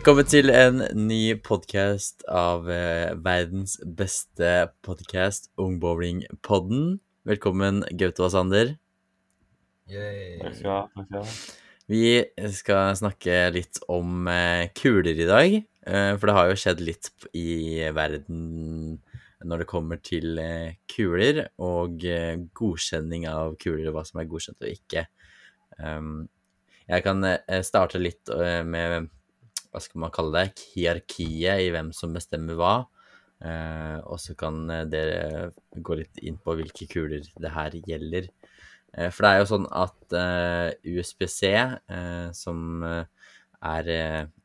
Velkommen til en ny podkast av eh, verdens beste podkast, Ungbowlingpodden. Velkommen, Gaute og Sander. Takk skal du ha. Takk skal du ha. Vi skal snakke litt om eh, kuler i dag. Eh, for det har jo skjedd litt p- i verden når det kommer til eh, kuler og eh, godkjenning av kuler, og hva som er godkjent og ikke. Um, jeg kan eh, starte litt eh, med hva skal man kalle det, hierarkiet i hvem som bestemmer hva. Eh, og så kan eh, dere gå litt inn på hvilke kuler det her gjelder. Eh, for det er jo sånn at eh, USBC, eh, som eh, er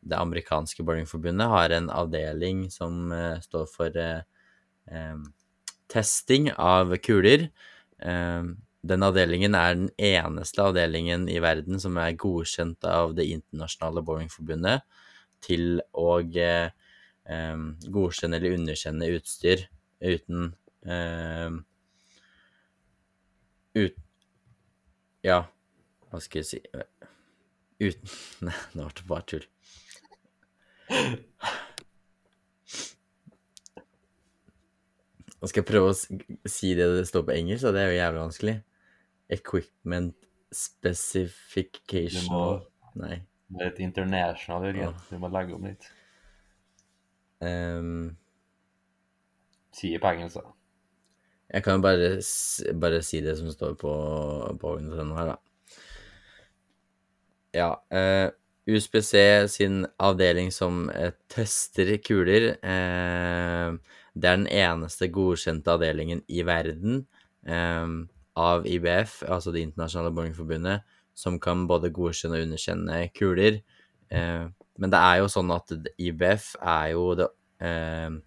det amerikanske bowlingforbundet, har en avdeling som står for testing av kuler. Den avdelingen er den eneste avdelingen i verden som er godkjent av Det internasjonale bowlingforbundet til å eh, godkjenne eller underkjenne utstyr uten ut, Ja, hva skal jeg si Uten Nei, nå ble det bare tull. Nå skal jeg prøve å si det det står på engelsk, og det er jo jævlig vanskelig. Equipment specification Nei. Det er litt international, Jørgen. Du må legge om litt. Um, Sier det på engelsk, da. jeg kan bare, bare si det som står på, på organisasjonen her, da. Ja. eh, USBC sin avdeling som eh, tester kuler, eh, det er den eneste godkjente avdelingen i verden eh, av IBF, altså Det internasjonale bowlingforbundet, som kan både godkjenne og underkjenne kuler. Eh, men det er jo sånn at IBF er jo det eh,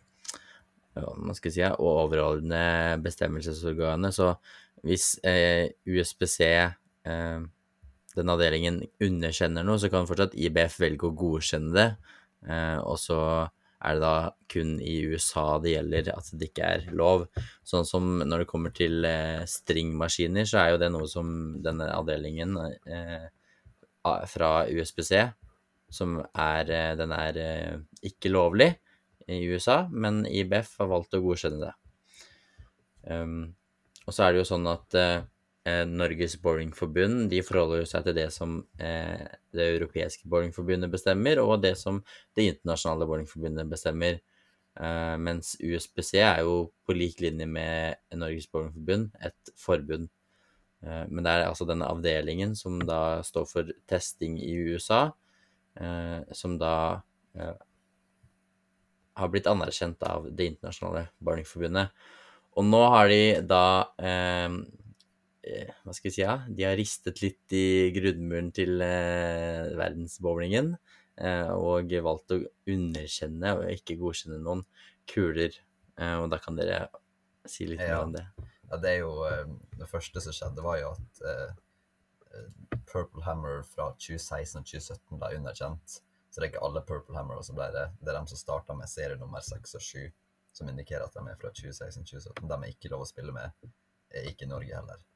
hva skal jeg si, overordnede bestemmelsesorganet. Så hvis eh, USBC, eh, den avdelingen, underkjenner noe, så kan fortsatt IBF velge å godkjenne det. Eh, og så er det da kun i USA det gjelder at det ikke er lov. Sånn som når det kommer til eh, stringmaskiner, så er jo det noe som denne avdelingen eh, fra USBC, som er eh, Den er ikke lovlig i USA, men IBF har valgt å godkjenne det. Um, og så er det jo sånn at Norges Bowlingforbund de forholder seg til det som eh, det europeiske bowlingforbundet bestemmer, og det som det internasjonale bowlingforbundet bestemmer. Eh, mens USBC er jo på lik linje med Norges Bowlingforbund et forbund. Eh, men det er altså denne avdelingen som da står for testing i USA, eh, som da eh, har blitt anerkjent av Det internasjonale bowlingforbundet. Og nå har de da eh, eh, Hva skal vi si, ja? De har ristet litt i grunnmuren til eh, verdensbowlingen eh, og valgt å underkjenne og ikke godkjenne noen kuler. Eh, og da kan dere si litt mer om det. Ja, det er jo eh, Det første som skjedde, var jo at eh, eh, Purple Hammer fra 2016 og 2017 ble underkjent. Så det er ikke alle Purple Hammer, og så ble det, det er dem som starta med serie nummer 6 og 7, som indikerer at de er fra 2016-2017. De er ikke lov å spille med, eh, ikke i Norge heller.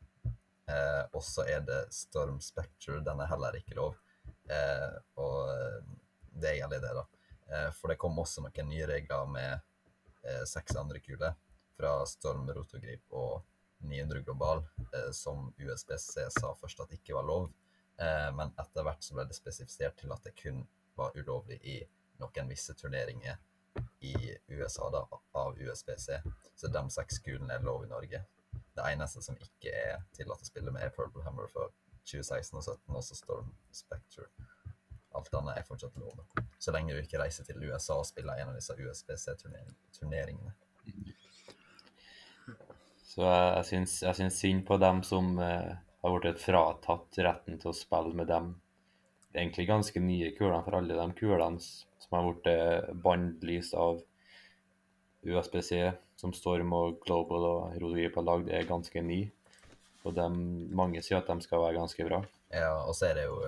Eh, og så er det Storm Spectre, den er heller ikke lov. Eh, og eh, det er egentlig det, da. Eh, for det kom også noen nye regler med eh, seks andre kuler fra Storm Rotogrip og 900 Global, eh, som USBC sa først at ikke var lov. Men etter hvert så ble det spesifisert til at det kun var ulovlig i noen visse turneringer i USA da, av USBC. Så de seks kulene er lov i Norge. Det eneste som ikke er tillatt å spille med, er Purple Hammer for 2016 og 2017, også Storm Spectre. Alt annet er fortsatt lov. Så lenge du ikke reiser til USA og spiller en av disse USBC-turneringene. Så jeg, syns, jeg syns synd på dem som eh, har blitt fratatt retten til å spille med dem. Det er egentlig ganske nye kuler, for alle de kulene som har blitt eh, bannlyst av USBC, som Storm og Global og Rodogrip har lagd, er ganske ny. Og de, mange sier at de skal være ganske bra. Ja, og så er det jo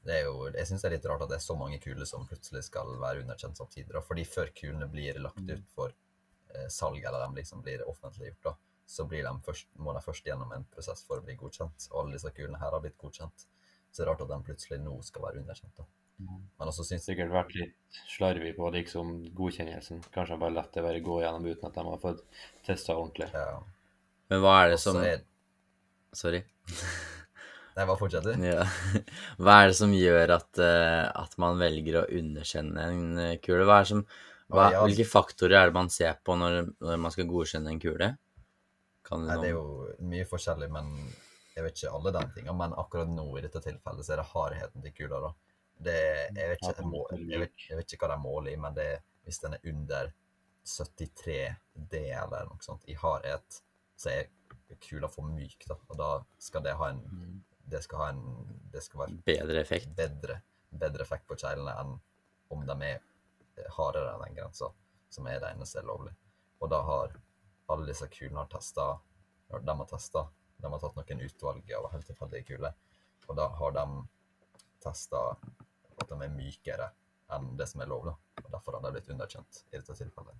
det er jo, Jeg syns det er litt rart at det er så mange kuler som plutselig skal være underkjent samtidig. da, fordi før kulene blir lagt ut for eh, salg, eller de liksom blir offentliggjort, da, så blir de først, må de først gjennom en prosess for å bli godkjent. Og alle disse kulene her har blitt godkjent. Så det er rart at de plutselig nå skal være underkjent. da. Men også syns jeg Sikkert vært litt slarvig på liksom godkjennelsen. Kanskje bare latt det bare gå gjennom uten at de har fått testa ordentlig. ja. Men hva er det som er Sorry. Nei, hva fortsetter? Ja. Hva er det som gjør at, eh, at man velger å underkjenne en eh, kule? Hva er som, hva, ja. Hvilke faktorer er det man ser på når, når man skal godkjenne en kule? Kan du Nei, det er jo mye forskjellig, men jeg vet ikke alle de tingene. Men akkurat nå i dette tilfellet så er det hardheten til kula, da. Det, jeg, vet ikke, jeg, må, jeg, vet, jeg vet ikke hva de måler i, men det, hvis den er under 73 D eller noe sånt i hardhet, så er kula for myk, da. Og da skal det ha en Det skal ha en Det skal være bedre effekt? bedre, bedre effekt på kjeglene enn om de er eh, hardere enn den grensa, som er det eneste lovlig. Og da har alle disse kulene har testa De har testa De har tatt noen utvalg av helt tilfeldige kuler, og da har de testa at de er mykere enn det som er lov, da. Og derfor har de blitt underkjent i dette tilfellet.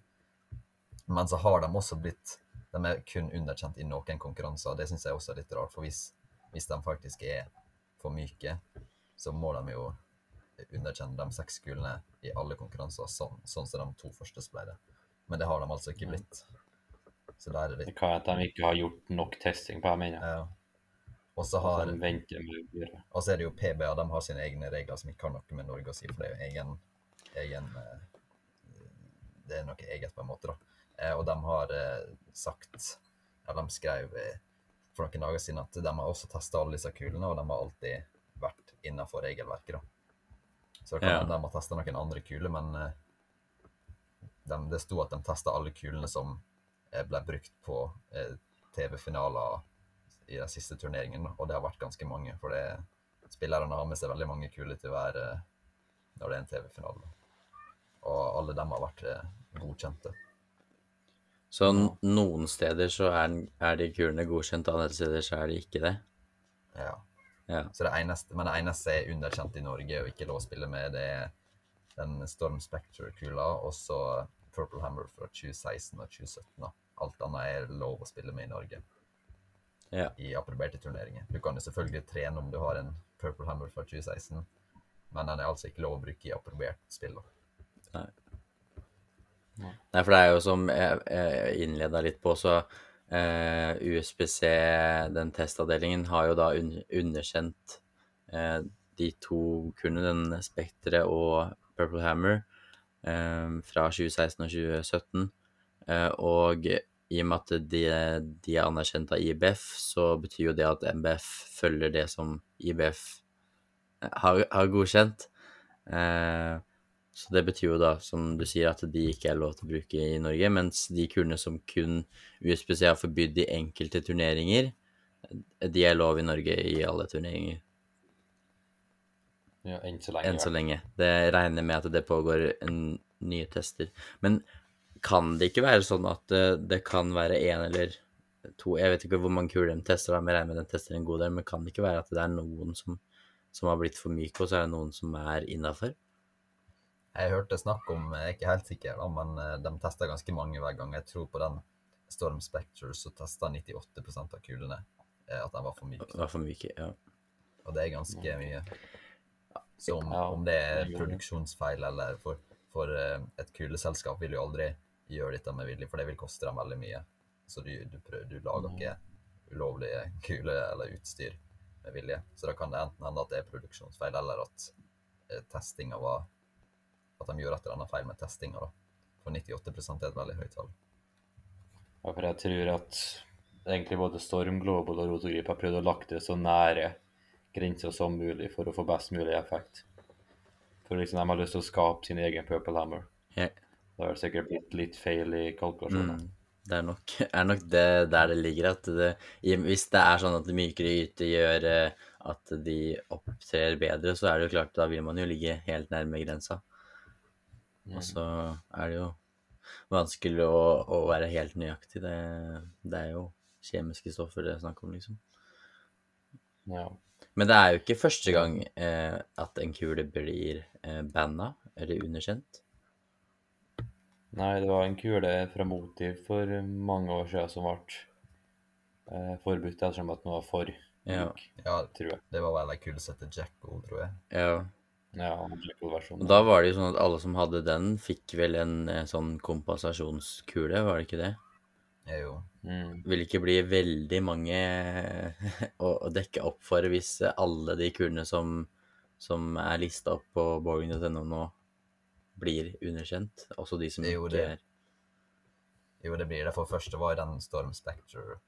Men så har de også blitt De er kun underkjent i noen konkurranser, det syns jeg også er litt rart, for hvis, hvis de faktisk er for myke, så må de jo underkjenne de seks kulene i alle konkurranser, sånn, sånn som de to første ble det. Men det har de altså ikke blitt. Så der er det litt kan at de ikke har gjort nok testing på mener jeg. ja. Og så har de venter med å gjøre. og så er det jo PBA, de har sine egne regler som ikke har noe med Norge å si, for det er jo egen, egen eh, Det er noe eget, på en måte, da. Eh, Og de har eh, sagt Eller de skrev for noen dager siden at de har også testa alle disse kulene, og de har alltid vært innafor regelverket, da. Så det kan Ja. de har testa noen andre kuler, men de, det sto at de testa alle kulene som ble brukt på TV-finaler i den siste turneringen, og det har vært ganske mange. For det, spillerne har med seg veldig mange kule til hver eh, når det er en TV-finale. Og alle dem har vært eh, godkjente. Så noen steder så er, er de kulene godkjent, andre steder så er de ikke det. Ja. Ja. Så det eneste, men det eneste er underkjent i Norge og ikke lov å spille med, det er den Storm Spectre-kula og så Purple Hammer fra 2016 og 2017. Alt annet er lov å spille med i Norge Ja. i approberte turneringer. Du kan jo selvfølgelig trene om du har en Purple Hammer fra 2016, men den er altså ikke lov å bruke i approbert spill. da. Nei, for det er jo som jeg, jeg innleda litt på, så eh, USBC, den testavdelingen, har jo da un underkjent eh, de to kulene, den Spekteret og Purple Hammer, eh, fra 2016 og 2017. Eh, og i og med at de, de er anerkjent av IBF, så betyr jo det at MBF følger det som IBF har, har godkjent. Eh, så det betyr jo da, som du sier, at de ikke er lov til å bruke i Norge, mens de kulene som kun USBC har forbydd i enkelte turneringer, de er lov i Norge i alle turneringer, Ja, enn så lenge. enn så lenge. Det regner med at det pågår en, nye tester. Men kan det ikke være sånn at eh, det kan være én eller to Jeg vet ikke hvor mange kuler de tester, men jeg regner med de tester en god del, men kan det ikke være at det er noen som, som har blitt for myke, og så er det noen som er innafor? Jeg hørte snakk om, jeg er ikke helt sikker, da, men eh, de tester ganske mange hver gang. Jeg tror på den Storm Spectre så testa 98 av kulene eh, at de var for myke. Var for myke, ja. Og det er ganske mye. Så om, om det er produksjonsfeil eller For, for et kuleselskap vil jo aldri gjøre dette med vilje, for det vil koste dem veldig mye. Så du, du, prøver, du lager ikke ulovlige kuler eller utstyr med vilje. Så da kan det enten hende at det er produksjonsfeil, eller at eh, testinga var At de gjorde et eller annet feil med testinga, da. For 98 er et veldig høyt tall. Ja, for jeg tror at egentlig både Storm, Global og Rotogrip har prøvd å lagt det så nære grensa som mulig for å få best mulig effekt. For liksom de har lyst til å skape sin egen Purple Hammer. Ja. Det har sikkert blitt litt feil i kalkulasjonene. Mm. Det er nok, er nok det der det ligger, at det, hvis det er sånn at mykere yte gjør eh, at de opptrer bedre, så er det jo klart, da vil man jo ligge helt nærme grensa. Og så er det jo vanskelig å, å være helt nøyaktig. Det, det er jo kjemiske stoffer det er snakk om, liksom. Ja. Men det er jo ikke første gang eh, at en kule blir eh, banna eller underkjent. Nei, det var en kule fra Motiv for mange år siden som ble eh, forbudt ettersom at den var for Ja. myk, Ja, tror jeg. det var vel ei kule som heter Jackal, tror jeg. Ja, Ja. Og da var det jo sånn at alle som hadde den, fikk vel en eh, sånn kompensasjonskule, var det ikke det? Er jo Mm. Vil ikke bli veldig mange å, å dekke opp for hvis alle de kulene som, som er lista opp på boring.no nå, blir underkjent. Også de som Jo, ikke det- er Jo, det blir det. For første var den Storm Spectre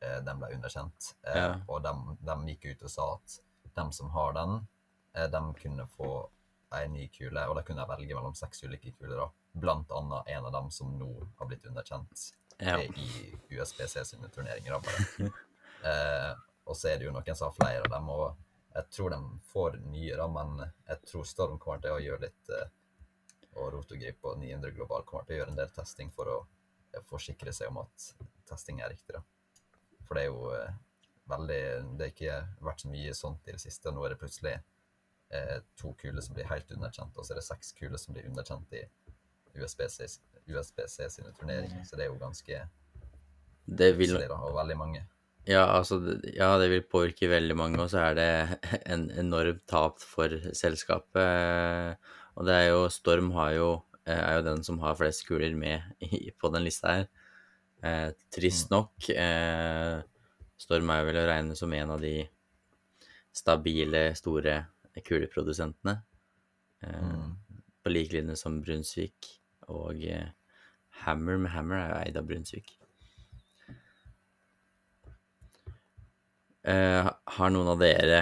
eh, den ble underkjent. Eh, Ja. Og de, de gikk ut og sa at de som har den, eh, de kunne få ei ny kule, og de kunne velge mellom seks ulike kuler. da. Blant annet en av dem som nå har blitt underkjent Ja. eh, i USBC sine turneringer. eh, og så er det jo noen som har flere av dem, og jeg tror de får nye, da, men jeg tror Storm kommer til å gjøre litt eh, og Rotogrip og 900 Global kommer til å gjøre en del testing for å forsikre seg om at testing er riktig. da. For det er jo eh, veldig Det har ikke vært så mye sånt i det siste. og Nå er det plutselig eh, to kuler som blir helt underkjent, og så er det seks kuler som blir underkjent i USBC, USBC sine turneringer. Så det er jo ganske Det vil da, og veldig mange. Ja, altså, ja, det vil påvirke veldig mange, og så er det en enormt tap for selskapet. Og det er jo Storm har jo, er jo den som har flest kuler med i, på den lista her. Eh, trist nok. Eh, Storm er vel å regne som en av de stabile, store kuleprodusentene. Eh, Mm. På lik linje som Brunsvik og eh, Hammer, med Hammer er jo eid av Brunsvik. Eh, har noen av dere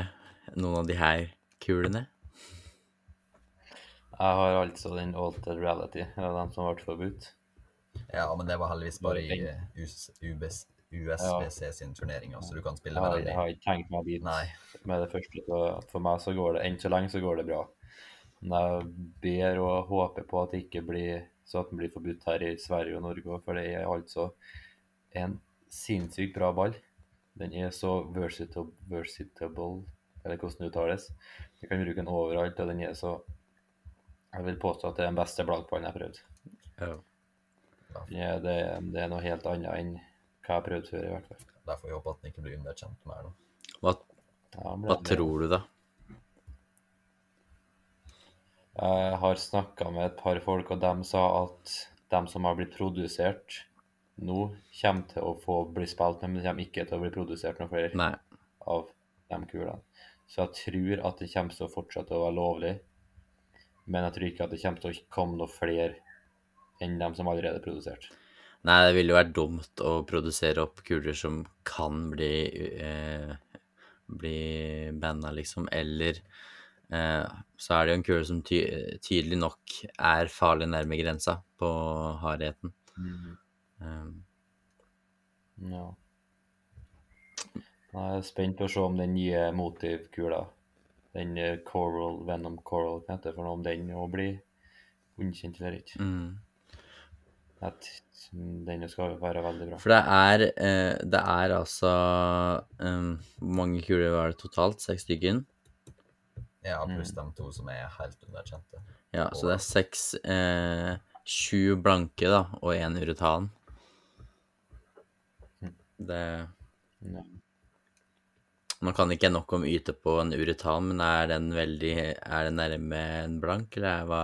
noen av de her kulene? Jeg har altså den Altered Reality, er den som ble forbudt. Ja, men det var heldigvis bare i USBC sin turnering, så du kan spille med den jeg har ikke tenkt meg dit Nei. med det første. Så for meg så går det enn så lenge så går det bra. Men jeg ber og håper på at det ikke blir så at den blir forbudt her i Sverige og Norge for det er altså en sinnssykt bra ball. Den er så versatile, versatile eller hvordan det uttales. Du kan bruke den overalt, og den er så Jeg vil påstå at det er den beste blankballen jeg har prøvd. Ja. Ja, det, det er noe helt annet enn hva jeg har prøvd før, i hvert fall. Der får vi håpe at den ikke blir underkjent mer, nå. Hva, Ja, men hva tror du, da? Jeg har snakka med et par folk, og de sa at de som har blitt produsert nå, kommer til å få bli spilt men de kommer ikke til å bli produsert noen flere Nei. av de kulene. Så jeg tror at det kommer til å fortsette å være lovlig, men jeg tror ikke at det kommer til å komme noen flere enn dem som allerede er produsert. Nei, det ville jo vært dumt å produsere opp kuler som kan bli eh, bli banna, liksom. Eller eh, så er det jo en kule som ty tydelig nok er farlig nærme grensa på hardheten. Um, Ja. Jeg er spent på å se om den nye motivkula, den eh, Coral, Venom Coral, hva heter det for noe, om den òg blir underkjent eller ikke. mm. At den skal være veldig bra. For det er, eh, det er altså um, mange kuler var det totalt? Seks stykken? Ja, Mm. pluss de to som er helt underkjente. Ja, så det er seks eh, Sju blanke, da, og én uretan. Det Ja. Nå kan ikke jeg nok om yte på en uretan, men er den veldig Er den nærme en blank, eller er hva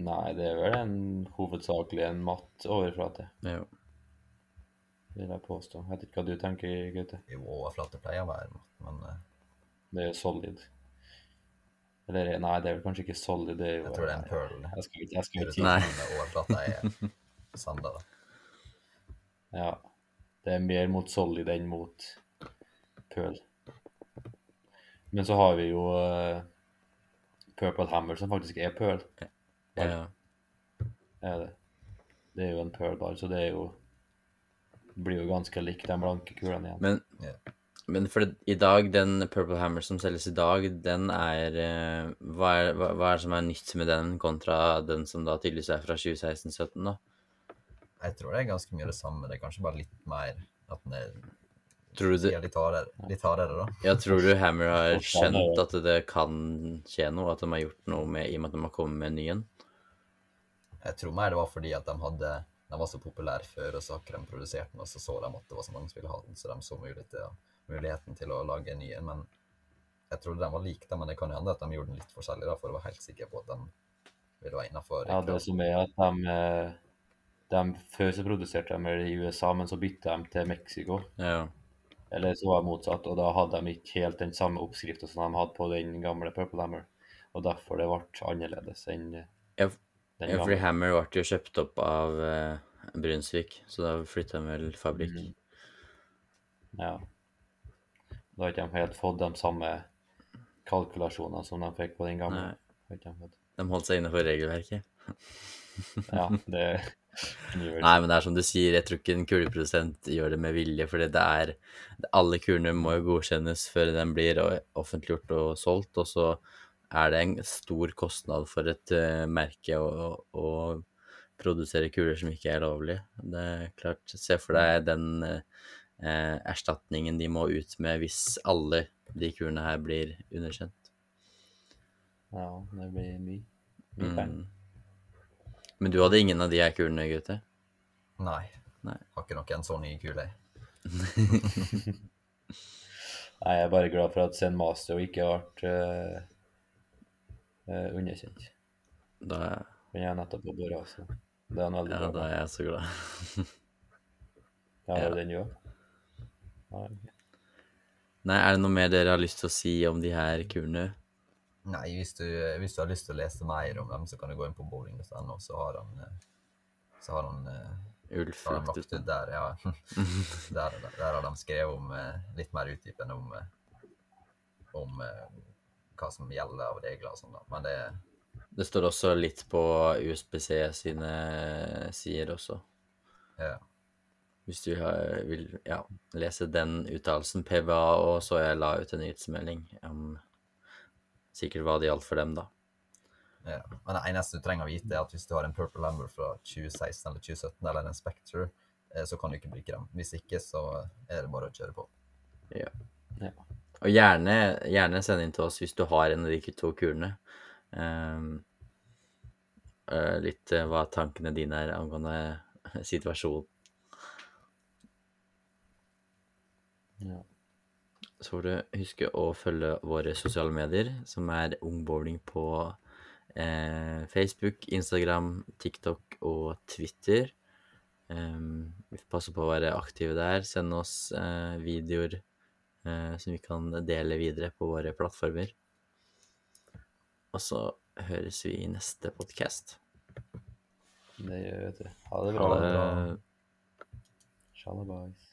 Nei, det er vel en hovedsakelig en matt overflate, Jo. vil jeg påstå. Jeg vet ikke hva du tenker, Gaute. Jo, overflate pleier å være matt, men eh, Det er jo solid. Eller nei, det er vel kanskje ikke solid, det er jo jeg tror det er en pearl. Jeg skal ikke, jeg skal si Nei. Overflate overflata er sanda, da. Ja. Det er mer mot solid enn mot pearl. Men så har vi jo uh, Purple Hammer, som faktisk er pearl. Ja. Er det. Det er jo en pearl-ball, så det er jo blir jo ganske likt de blanke kulene igjen. Men, Ja. men for det, i dag, den Purple Hammer som selges i dag, den er uh, hva, er hva, hva er det som er nytt med den, kontra den som da tydeligvis er fra 2016-2017, da? Jeg tror det er ganske mye det samme. Det er kanskje bare litt mer at den er Tror du det, litt, hardere, litt hardere, da. ja, tror du Hammer har skjønt at det kan skje noe, at de har gjort noe med, i og med at de har kommet med en ny en? Jeg tror mer det var fordi at de hadde de var så populære før, og så har ikke de produsert den, og så så de at det var så mange som ville ha den, så de så muligheten til å lage en ny en. Men jeg trodde de var like, da, men det kan jo hende at de gjorde den litt forskjellig, da, for å være helt sikker på at den ville være innafor. Ja, det som er at de, eh, de Før så produserte de i USA, men så bytta de til Mexico. Ja. Eller så var det motsatt, og da hadde de ikke helt den samme oppskrifta som de hadde på den gamle Purple Hammer. Og derfor det ble annerledes enn Ja, den ja, fordi. Hammer ble jo kjøpt opp av uh, Brunsvik, så da flytta de vel fabrikk. Mm. Ja. Da har ikke de helt fått de samme kalkulasjonene som de fikk på den gamle. Nei. De holdt seg innenfor regelverket. Ja, det Nei, men det er som du sier, jeg tror ikke en kuleprodusent gjør det med vilje, fordi det er Alle kulene må jo godkjennes før den blir offentliggjort og solgt, og så er det en stor kostnad for et uh, merke å, å produsere kuler som ikke er lovlige. Det er klart, se for deg den eh, eh, erstatningen de må ut med hvis alle de kulene her blir underkjent. Ja, det blir mye. Mye. Mm. Men du hadde ingen av de her kulene, gutter? Nei. Nei. Har ikke nok en sånn ny kule. Nei, jeg er bare glad for at Zen Master ikke ble uh, underkjent. Da, Den er nettopp på bordet, så det er han veldig ja, bra da er jeg så glad. Ja, ja. er det den jo? Nei, Nei, er det noe mer dere har lyst til å si om de her kulene? Nei, hvis du, hvis du har lyst til å lese mer om dem, så kan du gå inn på bowling.no, så har han eh, så har han, eh, Ulf har han lagt ut der, ja. der, der, der har de skrevet om eh, litt mer utdypende om, om hva som gjelder av regler og sånn, da. Men det Det står også litt på USBC sine sider også. ja, Hvis du har, vil ja, lese den uttalelsen. PVA og så jeg la ut en nyhetsmelding om sikkert hva det gjaldt for dem, da. ja. Men det eneste du trenger å vite, er at hvis du har en Purple Lamber fra 2016 eller 2017 eller en Spectre, eh, så kan du ikke bruke dem. Hvis ikke, så er det bare å kjøre på. Ja. Og gjerne, gjerne send inn til oss hvis du har en av de to kulene. Ehm, eh, litt eh, hva tankene dine er angående situasjonen. Ja. Så får du huske å følge våre sosiale medier, som er Ungbowling på eh, Facebook, Instagram, TikTok og Twitter. Um, vi passe på å være aktive der. Send oss eh, videoer eh, som vi kan dele videre på våre plattformer. Og så høres vi i neste podkast. Det gjør vi, vet du. Ha det Ha bra. det. Shalabais.